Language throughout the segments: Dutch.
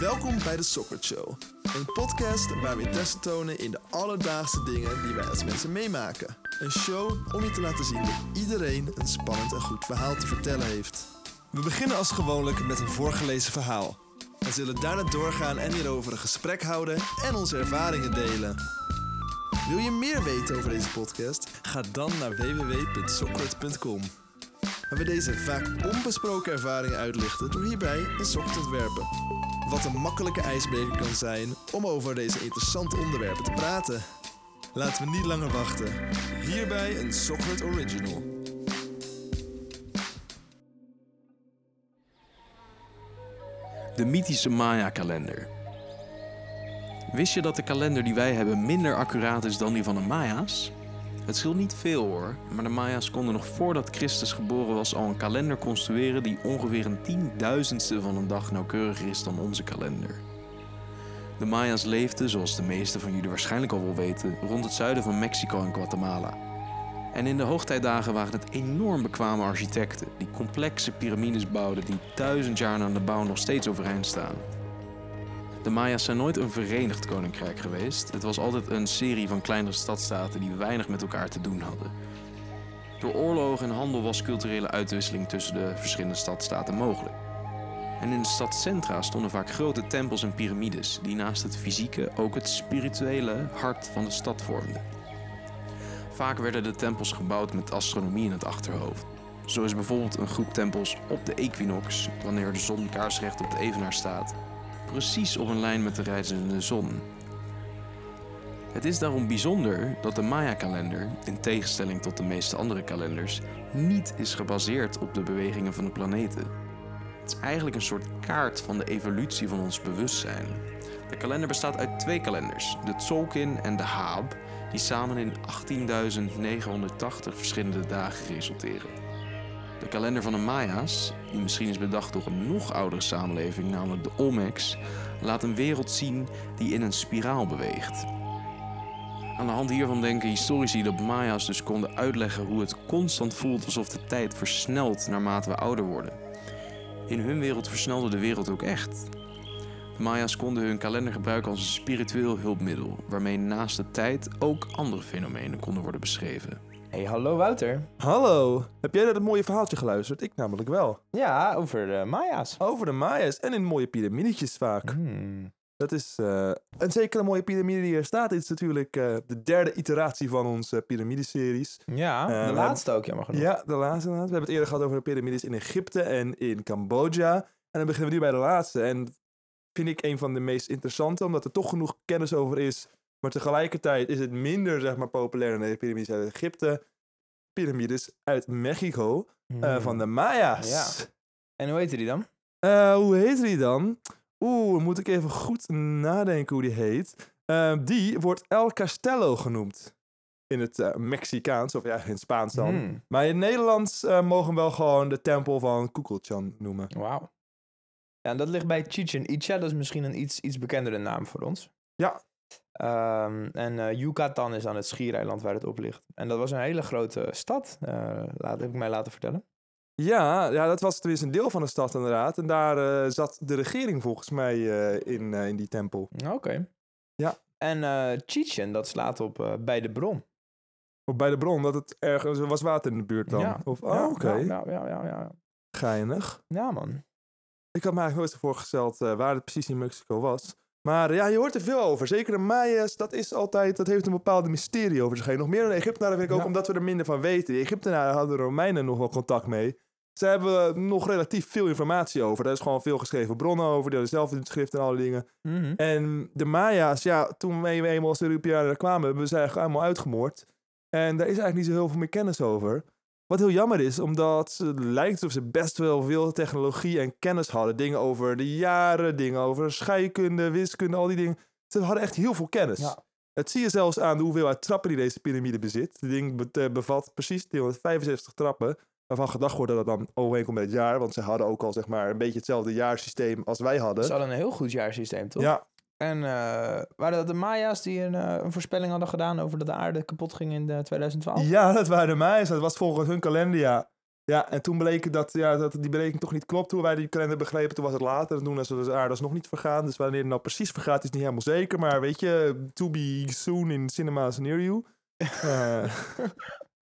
Welkom bij de Soccer Show. Een podcast waar we interesse tonen in de alledaagse dingen die wij als mensen meemaken. Een show om je te laten zien dat iedereen een spannend en goed verhaal te vertellen heeft. We beginnen als gewoonlijk met een voorgelezen verhaal. We zullen daarna doorgaan en hierover een gesprek houden en onze ervaringen delen. Wil je meer weten over deze podcast? Ga dan naar www.sockert.com. Waar we deze vaak onbesproken ervaringen uitlichten door hierbij een sok te ontwerpen. Wat een makkelijke ijsbreker kan zijn om over deze interessante onderwerpen te praten. Laten we niet langer wachten. Hierbij een Sockert Original. De mythische Maya-kalender. Wist je dat de kalender die wij hebben minder accuraat is dan die van de Maya's? Het scheelt niet veel hoor, maar de Maya's konden nog voordat Christus geboren was al een kalender construeren die ongeveer een tienduizendste van een dag nauwkeuriger is dan onze kalender. De Maya's leefden, zoals de meesten van jullie waarschijnlijk al wel weten, rond het zuiden van Mexico en Guatemala. En in de hoogtijdagen waren het enorm bekwame architecten die complexe piramides bouwden die duizend jaar na de bouw nog steeds overeind staan. De Maya's zijn nooit een verenigd koninkrijk geweest. Het was altijd een serie van kleinere stadstaten die weinig met elkaar te doen hadden. Door oorlogen en handel was culturele uitwisseling tussen de verschillende stadstaten mogelijk. En in de stadcentra stonden vaak grote tempels en piramides, die naast het fysieke ook het spirituele hart van de stad vormden. Vaak werden de tempels gebouwd met astronomie in het achterhoofd. Zo is bijvoorbeeld een groep tempels op de equinox, wanneer de zon kaarsrecht op de evenaar staat, precies op een lijn met de reizende zon. Het is daarom bijzonder dat de Maya-kalender, in tegenstelling tot de meeste andere kalenders, niet is gebaseerd op de bewegingen van de planeten. Het is eigenlijk een soort kaart van de evolutie van ons bewustzijn. De kalender bestaat uit twee kalenders, de Tzolkin en de Haab, die samen in 18.980 verschillende dagen resulteren. De kalender van de Maya's, die misschien is bedacht door een nog oudere samenleving, namelijk de Olmecs, laat een wereld zien die in een spiraal beweegt. Aan de hand hiervan denken historici dat Maya's dus konden uitleggen hoe het constant voelt alsof de tijd versnelt naarmate we ouder worden. In hun wereld versnelde de wereld ook echt. De Maya's konden hun kalender gebruiken als een spiritueel hulpmiddel, waarmee naast de tijd ook andere fenomenen konden worden beschreven. Hey, hallo Wouter. Hallo, heb jij naar dat mooie verhaaltje geluisterd? Ik namelijk wel. Ja, over de Maya's. Over de Maya's en in mooie piramidetjes vaak. Hmm. Dat is eh, een zekere mooie piramide die er staat. Dit is natuurlijk eh, de derde iteratie van onze piramideseries. Ja, Eh, de laatste ook, jammer genoeg. Ja, de laatste. We hebben het eerder gehad over de piramides in Egypte en in Cambodja. En dan beginnen we nu bij de laatste. En vind ik een van de meest interessante, omdat er toch genoeg kennis over is. Maar tegelijkertijd is het minder, zeg maar, populair dan de piramides uit Egypte. Piramides uit Mexico eh, Hmm. van de Maya's. Ja. En hoe heette die dan? Eh, hoe heet die dan? Oeh, moet ik even goed nadenken hoe die heet. Eh, die wordt El Castello genoemd. In het Mexicaans, of ja, in het Spaans dan. Hmm. Maar in het Nederlands mogen we wel gewoon de tempel van Kukulchan noemen. Wauw. Ja, en dat ligt bij Chichen Itza. Dat is misschien een iets, iets bekendere naam voor ons. Ja. Ehm, en eh, Yucatan is dan het schiereiland waar het op ligt. En dat was een hele grote stad, eh, laat, heb ik mij laten vertellen. Ja, ja, dat was tenminste een deel van de stad inderdaad. En daar eh, zat de regering volgens mij in, in die tempel. Oké. Ja. En eh Chichen, dat slaat op bij de bron. Of bij de bron, dat het ergens er was water in de buurt dan. Ja. Of, oh, Ja, oké. Ja, ja, ja, ja, ja. Geinig. Ja, man. Ik had me eigenlijk nooit voorgesteld waar het precies in Mexico was. Maar ja, je hoort er veel over. Zeker de Maya's, dat is altijd, dat heeft een bepaalde mysterie over zich heen. Nog meer dan de Egyptenaren vind ik ook, Ja. omdat we er minder van weten. De Egyptenaren hadden de Romeinen nog wel contact mee. Ze hebben nog relatief veel informatie over. Daar is gewoon veel geschreven bronnen over. Die hadden zelf in het schrift en alle dingen. Mhm. En de Maya's, ja, toen we eenmaal als Europeanen er kwamen, hebben we ze eigenlijk allemaal uitgemoord. En daar is eigenlijk niet zo heel veel meer kennis over. Wat heel jammer is, omdat het lijkt alsof ze best wel veel technologie en kennis hadden. Dingen over de jaren, dingen over scheikunde, wiskunde, al die dingen. Ze hadden echt heel veel kennis. Ja. Het zie je zelfs aan de hoeveelheid trappen die deze piramide bezit. Het ding eh, bevat precies 275 trappen. Waarvan gedacht wordt dat het dan overeenkomt met het jaar. Want ze hadden ook al zeg maar een beetje hetzelfde jaarsysteem als wij hadden. Ze hadden een heel goed jaarsysteem, toch? Ja, En eh, waren dat de Maya's die een, eh, een voorspelling hadden gedaan over dat de aarde kapot ging in de 2012? Ja, dat waren de Maya's. Dat was volgens hun kalenderjaar. Ja, en toen bleek dat, ja, dat die berekening toch niet klopt. Toen wij die kalender begrepen, toen was het later. En toen was de aarde nog niet vergaan. Dus wanneer het nou precies vergaat, is niet helemaal zeker. Maar weet je, to be soon in cinemas near you.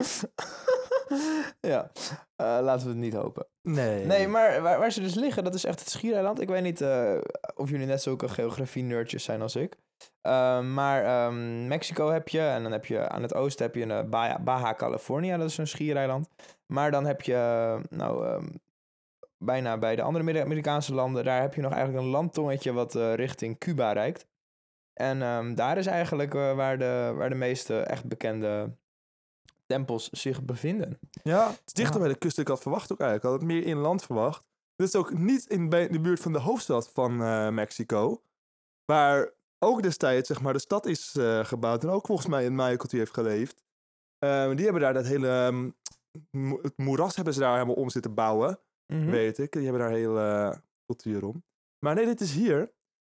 Ja, eh, laten we het niet hopen. nee. Nee, maar waar, waar ze dus liggen, dat is echt het Schiereiland. Ik weet niet eh, of jullie net zulke geografie-nerdjes zijn als ik. Ehm, maar ehm, Mexico heb je, en dan heb je aan het oosten heb je een, eh, Baja, Baja California, dat is een schiereiland. Maar dan heb je, nou, ehm, bijna bij de andere Midden-Amerikaanse landen, daar heb je nog eigenlijk een landtongetje wat richting Cuba reikt. En daar is eigenlijk waar, de, waar de meeste echt bekende tempels zich bevinden. Ja, het is dichter Ja. bij de kust dan ik had verwacht ook eigenlijk. Ik had het meer inland verwacht. Dit is ook niet in bij de buurt van de hoofdstad van eh, Mexico. Waar ook destijds zeg maar, de stad is eh, gebouwd. En ook volgens mij in Maya-cultuur heeft geleefd. Eh, die hebben daar dat hele... ehm, mo- het moeras hebben ze daar helemaal om zitten bouwen. Mhm. Weet ik. Die hebben daar hele eh, cultuur om. Maar nee, dit is hier.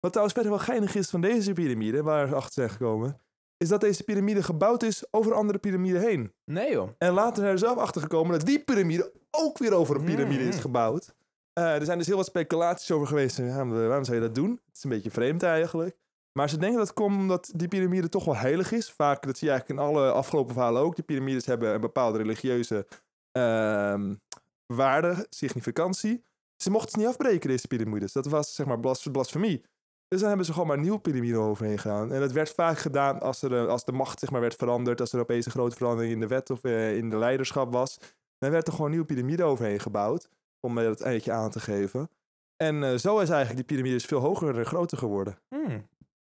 Wat trouwens verder wel geinig is van deze piramide, waar we achter zijn gekomen, is dat deze piramide gebouwd is over andere piramiden heen. Nee joh. En later zijn er zelf achter gekomen dat die piramide ook weer over een piramide is Mm. gebouwd. Eh, er zijn dus heel wat speculaties over geweest. Ja, waarom, zou je dat doen? Het is een beetje vreemd eigenlijk. Maar ze denken dat het komt omdat die piramide toch wel heilig is. Vaak, dat zie je eigenlijk in alle afgelopen verhalen ook. Die piramides hebben een bepaalde religieuze ehm, waarde, significantie. Ze mochten ze niet afbreken, deze piramides. Dat was zeg maar blas, blasfemie. Dus dan hebben ze gewoon maar een nieuwe piramide overheen gedaan. En dat werd vaak gedaan als, er, eh, als de macht zeg maar, werd veranderd. Als er opeens een grote verandering in de wet of eh, in de leiderschap was. Dan werd er gewoon een nieuwe piramide overheen gebouwd. Om eh, dat eindje aan te geven. En zo is eigenlijk die piramide veel hoger en groter geworden. Hmm.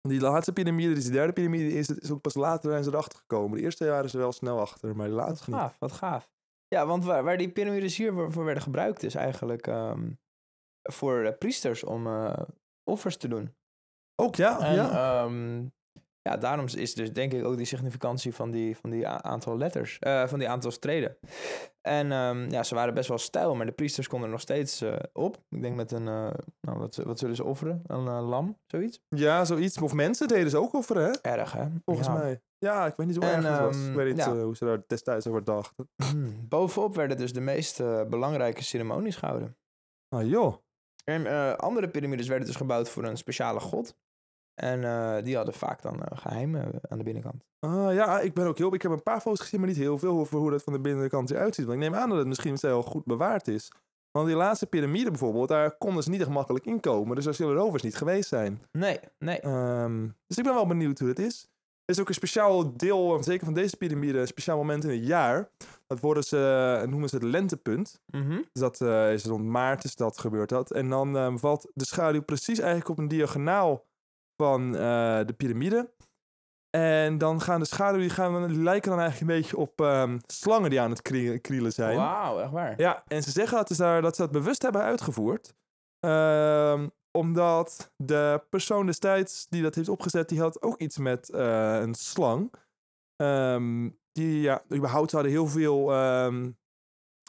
Die laatste piramide, dus die derde piramide, is, is ook pas later zijn ze erachter gekomen. De eerste waren ze wel snel achter, maar de Wat laatste niet. gaaf, wat gaaf. Ja, want waar, waar die piramides hier voor, werden gebruikt is eigenlijk ehm, voor priesters om offers te doen. Ook ja, En ja. ehm, ja, daarom is dus denk ik ook die significantie van die, van die aantal letters, eh, van die aantal streden. En ehm, ja, ze waren best wel stijl, maar de priesters konden er nog steeds eh, op. Ik denk met een, eh, nou, wat, wat zullen ze offeren? Een lam, zoiets? ja, zoiets. Of mensen deden ze ook offeren, hè? Erg, hè? Volgens Ja. mij. Ja, ik weet niet hoe En, erg het was. ehm, Ik weet niet ja. hoe ze daar destijds over dachten. Hmm. Bovenop werden dus de meest belangrijke ceremonies gehouden. Ah joh. En andere piramides werden dus gebouwd voor een speciale god. En eh, die hadden vaak dan eh, geheimen aan de binnenkant. Ah, ja, ik ben ook heel... Ik heb een paar foto's gezien, maar niet heel veel over hoe dat van de binnenkant eruit ziet. Want ik neem aan dat het misschien wel goed bewaard is. Want die laatste piramide bijvoorbeeld, daar konden ze niet echt makkelijk inkomen. Dus daar zullen rovers niet geweest zijn. Nee, nee. Ehm, dus ik ben wel benieuwd hoe dat is. Er is ook een speciaal deel, eh, zeker van deze piramide, een speciaal moment in het jaar. Dat worden ze, eh, noemen ze het lentepunt. Mhm. Dus dat eh, is rond maart is dat gebeurt dat. En dan ehm, valt de schaduw precies eigenlijk op een diagonaal van eh, de piramide. En dan gaan de schaduwen, die, gaan, die lijken dan eigenlijk een beetje op ehm, slangen die aan het krie- krielen zijn. Wauw, echt waar. Ja, en ze zeggen dat ze, daar, dat ze dat bewust hebben uitgevoerd. Ehm, omdat de persoon destijds die dat heeft opgezet, die had ook iets met eh, een slang. Ehm, die, ja, überhaupt hadden heel veel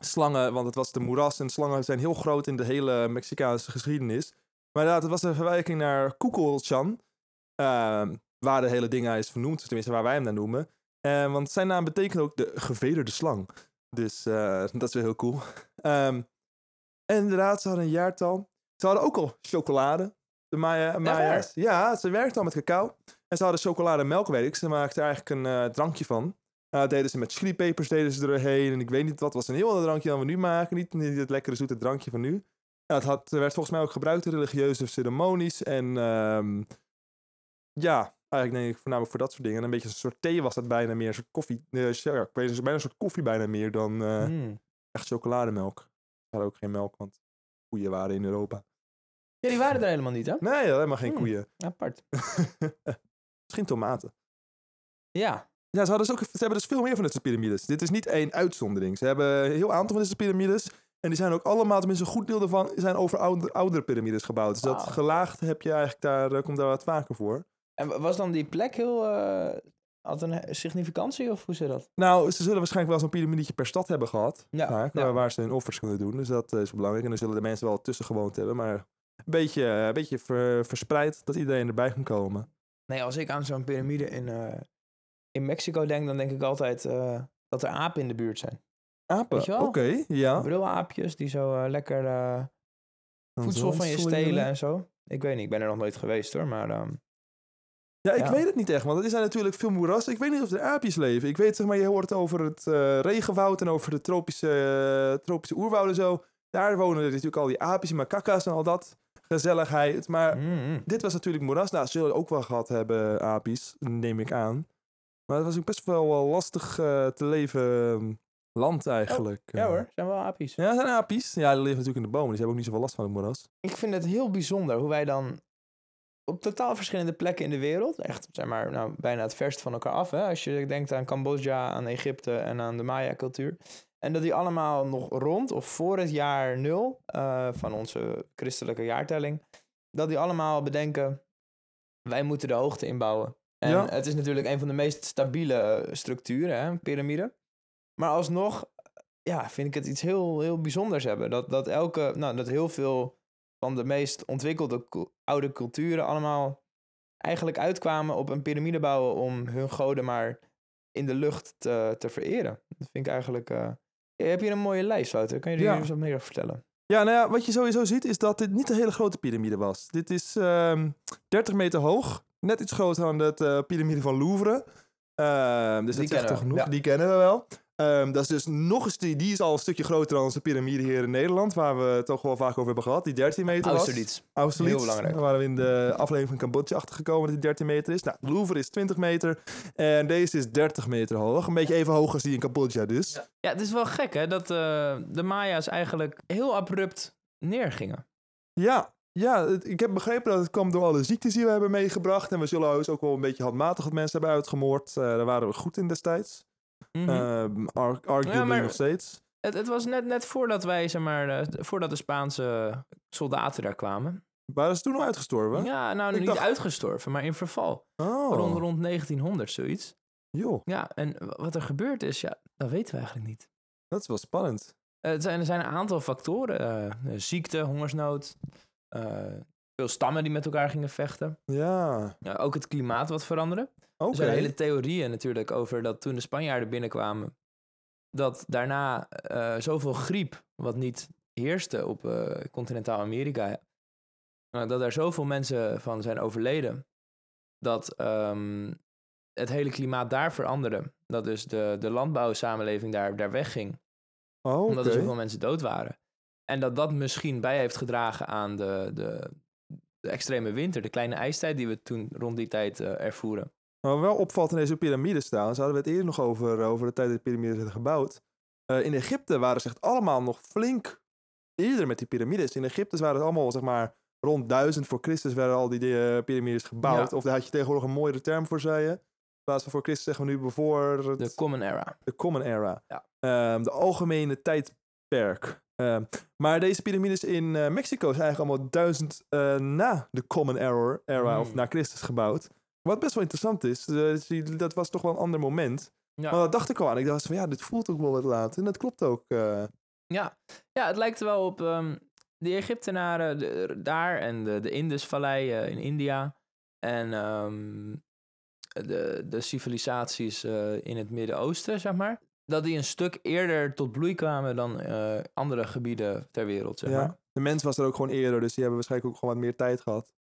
slangen, want het was de moeras. En slangen zijn heel groot in de hele Mexicaanse geschiedenis. Maar inderdaad, het was een verwijking naar Kukulchan. ehm, waar de hele ding is vernoemd, tenminste waar wij hem naar noemen. Eh, want zijn naam betekent ook de gevederde slang. Dus eh, dat is wel heel cool. Ehm, en inderdaad, ze hadden een jaartal. Ze hadden ook al chocolade. De Maya, Maya's. Ja, ze werkten al met cacao. En ze hadden chocolade en melk, weet ik. Ze maakten eigenlijk een eh, drankje van. Eh, dat deden ze met chilipepers deden ze erheen. En ik weet niet wat was een heel ander drankje dan we nu maken. Niet, niet het lekkere zoete drankje van nu. Het had, werd volgens mij ook gebruikt in religieuze ceremonies. En ehm, ja, eigenlijk denk ik voornamelijk voor dat soort dingen. En een beetje een soort thee was dat bijna meer. Een soort koffie. eh, ja, ik weet niet, bijna een soort koffie bijna meer dan eh, Hmm. echt chocolademelk. Ze hadden ook geen melk, want koeien waren in Europa. Ja, die waren er helemaal niet, hè? Nee, helemaal geen Hmm. koeien. Apart. Misschien tomaten. Ja. Ja, ze, hadden dus ook, ze hebben dus veel meer van dit soort piramides. Dit is niet één uitzondering. Ze hebben een heel aantal van deze piramides. En die zijn ook allemaal, tenminste een goed deel daarvan, zijn over oude, oudere piramides gebouwd. Dus dat Wauw. gelaagd heb je eigenlijk daar, eh, komt daar wat vaker voor. En wa- was dan die plek heel... eh, had een significantie of hoe zit dat? Nou, ze zullen waarschijnlijk wel zo'n piramidetje per stad hebben gehad. Ja, vaak, ja. waar- ze hun offers kunnen doen. Dus dat eh, is belangrijk. En dan zullen de mensen wel tussen gewoond hebben. Maar een beetje, een beetje ver- verspreid, dat iedereen erbij kan komen. Nee, als ik aan zo'n piramide in, in Mexico denk, dan denk ik altijd dat er apen in de buurt zijn. Apen, oké, ja. Brilaapjes die zo eh, lekker eh, voedsel van je stelen en zo. Ik weet niet, ik ben er nog nooit geweest hoor, maar... ehm, Ja, ik Ja. weet het niet echt, want er zijn natuurlijk veel moerassen. Ik weet niet of er aapjes leven. Ik weet, zeg maar, je hoort over het eh, regenwoud en over de tropische, eh, tropische oerwouden zo. Daar wonen natuurlijk al die aapjes, macaca's en al dat. Gezelligheid. Maar mm, mm. dit was natuurlijk moeras. Nou, ze zullen ook wel gehad hebben, aapjes, neem ik aan. Maar het was ook best wel lastig te leven ehm, land eigenlijk. Ja Eh, hoor, zijn wel aapjes. Ja, zijn aapjes. Ja, die leven natuurlijk in de bomen, dus die hebben ook niet zoveel last van het moeras. Ik vind het heel bijzonder hoe wij dan op totaal verschillende plekken in de wereld, echt zeg maar nou, bijna het verst van elkaar af, hè? als je denkt aan Cambodja, aan Egypte en aan de Maya-cultuur. En dat die allemaal nog rond of voor het jaar nul eh, van onze christelijke jaartelling, dat die allemaal bedenken, wij moeten de hoogte inbouwen. En Ja. het is natuurlijk een van de meest stabiele eh, structuren, hè, een piramide. Maar alsnog, ja, vind ik het iets heel, heel bijzonders hebben. Dat, dat elke, nou, dat heel veel van de meest ontwikkelde oude culturen allemaal eigenlijk uitkwamen op een piramide bouwen om hun goden maar in de lucht te, te vereren. Dat vind ik eigenlijk... eh je hebt hier een mooie lijst, Wouter. Kan je er Ja. eens wat meer over vertellen? Ja, nou ja, wat je sowieso ziet is dat dit niet een hele grote piramide was. Dit is ehm 30 meter hoog. Net iets groter dan de eh, piramide van Louvre. Ehm, dus Die dat kennen toch genoeg. ja. Die kennen we wel. Ehm, dat is dus nog eens, die, die is al een stukje groter dan onze piramide hier in Nederland, waar we het toch wel vaak over hebben gehad, die 13 meter was. Austerlitz. Austerlitz. Heel belangrijk. Daar waren we in de aflevering van Cambodja achtergekomen dat die 13 meter is. Nou, de Louvre is 20 meter en deze is 30 meter hoog. Een beetje even hoog als die in Cambodja dus. Ja, het is wel gek hè, dat eh, de Maya's eigenlijk heel abrupt neergingen. Ja, ja, het- ik heb begrepen dat het kwam door alle ziektes die we hebben meegebracht. En we zullen dus ook wel een beetje handmatig wat mensen hebben uitgemoord. Eh, daar waren we goed in destijds. Ar- arguably Ja, nog steeds. het, het was net, net voordat wij, zeg maar, eh, voordat de Spaanse soldaten daar kwamen. Waren ze toen al uitgestorven? Ja, nou Ik niet dacht- uitgestorven, maar in verval. Oh, Rond, rond 1900 zoiets. joh, Ja, en wat er gebeurd is, ja, dat weten we eigenlijk niet. dat is wel spannend. Eh, het zijn, er zijn een aantal factoren. eh, ziekte, hongersnood. Veel stammen die met elkaar gingen vechten. Ja, Ja, ook het klimaat wat veranderde. oké. Er zijn hele theorieën natuurlijk over dat toen de Spanjaarden binnenkwamen, dat daarna eh, zoveel griep, wat niet heerste op eh, continentaal Amerika, eh, dat er zoveel mensen van zijn overleden, dat ehm, het hele klimaat daar veranderde. Dat dus de, de landbouwsamenleving daar, daar wegging, Oh, omdat er zoveel mensen dood waren. En dat dat misschien bij heeft gedragen aan de, de, de extreme winter, de kleine ijstijd die we toen rond die tijd eh, ervoeren. Maar wel opvalt in deze piramides staan. Ze hadden we het eerder nog over, eh, over de tijd dat de piramides werden gebouwd. Eh, in Egypte waren ze echt allemaal nog flink eerder met die piramides. In Egypte waren het allemaal, zeg maar, rond 1000 voor Christus werden al die piramides gebouwd. Ja. Of daar had je tegenwoordig een mooiere term voor, zei je. In plaats van voor Christus zeggen we nu voor het, De Common Era. de Common Era. Ja. Ehm, de algemene tijdperk. Ehm, maar deze piramides in eh, Mexico zijn eigenlijk allemaal duizend eh, na de Common Era, era of Hmm. na Christus gebouwd. Wat best wel interessant is, eh, dat was toch wel een ander moment. Ja. Maar dat dacht ik al aan. Ik dacht van ja, dit voelt ook wel wat laat. En dat klopt ook. Ja, ja het lijkt wel op ehm, de Egyptenaren de- daar en de, de Indusvallei in India. En ehm, de, de civilisaties in het Midden-Oosten, zeg maar. Dat die een stuk eerder tot bloei kwamen dan eh, andere gebieden ter wereld, zeg ja. maar. De mens was er ook gewoon eerder, dus die hebben waarschijnlijk ook gewoon wat meer tijd gehad.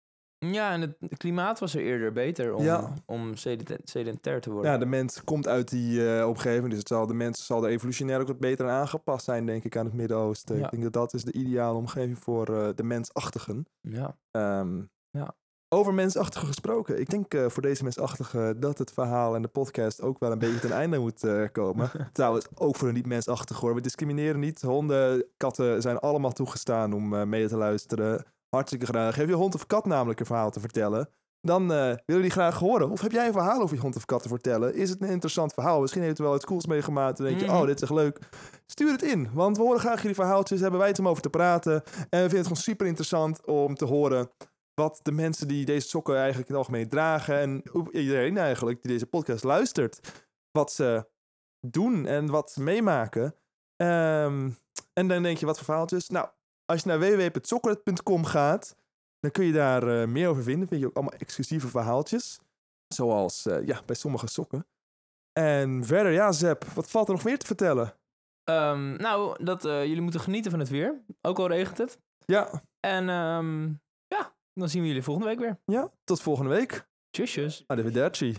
Ja, en het, het klimaat was er eerder beter om, Ja. om sedent- sedentair te worden. Ja, de mens komt uit die eh, omgeving, dus het zal, de mens zal er evolutionair ook wat beter aan aangepast zijn, denk ik, aan het Midden-Oosten. Ja. Ik denk dat dat is de ideale omgeving voor eh, de mensachtigen. Ja. Ehm, Ja. Over mensachtigen gesproken. Ik denk eh, voor deze mensachtigen dat het verhaal en de podcast ook wel een beetje ten einde moet eh, komen. Trouwens, ook voor een niet-mensachtig hoor. We discrimineren niet. Honden, katten zijn allemaal toegestaan om eh, mee te luisteren. Hartstikke graag. Heb je hond of kat namelijk een verhaal te vertellen? Dan willen we die graag horen. Of heb jij een verhaal over je hond of kat te vertellen? Is het een interessant verhaal? Misschien heeft u wel iets cools meegemaakt. En denk je, Mhm. oh, dit is echt leuk. Stuur het in, want we horen graag jullie verhaaltjes. Hebben wij het om over te praten. En we vinden het gewoon super interessant om te horen wat de mensen die deze sokken eigenlijk in het algemeen dragen. En iedereen eigenlijk die deze podcast luistert. Wat ze doen en wat ze meemaken. Ehm, en dan denk je, wat voor verhaaltjes? Nou, als je naar www.sokkeret.com gaat, dan kun je daar eh, meer over vinden. Vind je ook allemaal exclusieve verhaaltjes. Zoals, eh, ja, bij sommige sokken. En verder, ja, Zep, wat valt er nog meer te vertellen? Ehm, nou, dat, eh, jullie moeten genieten van het weer. Ook al regent het. Ja, En ja, dan zien we jullie volgende week weer. ja, tot volgende week. Tjusjes. Arrivederci.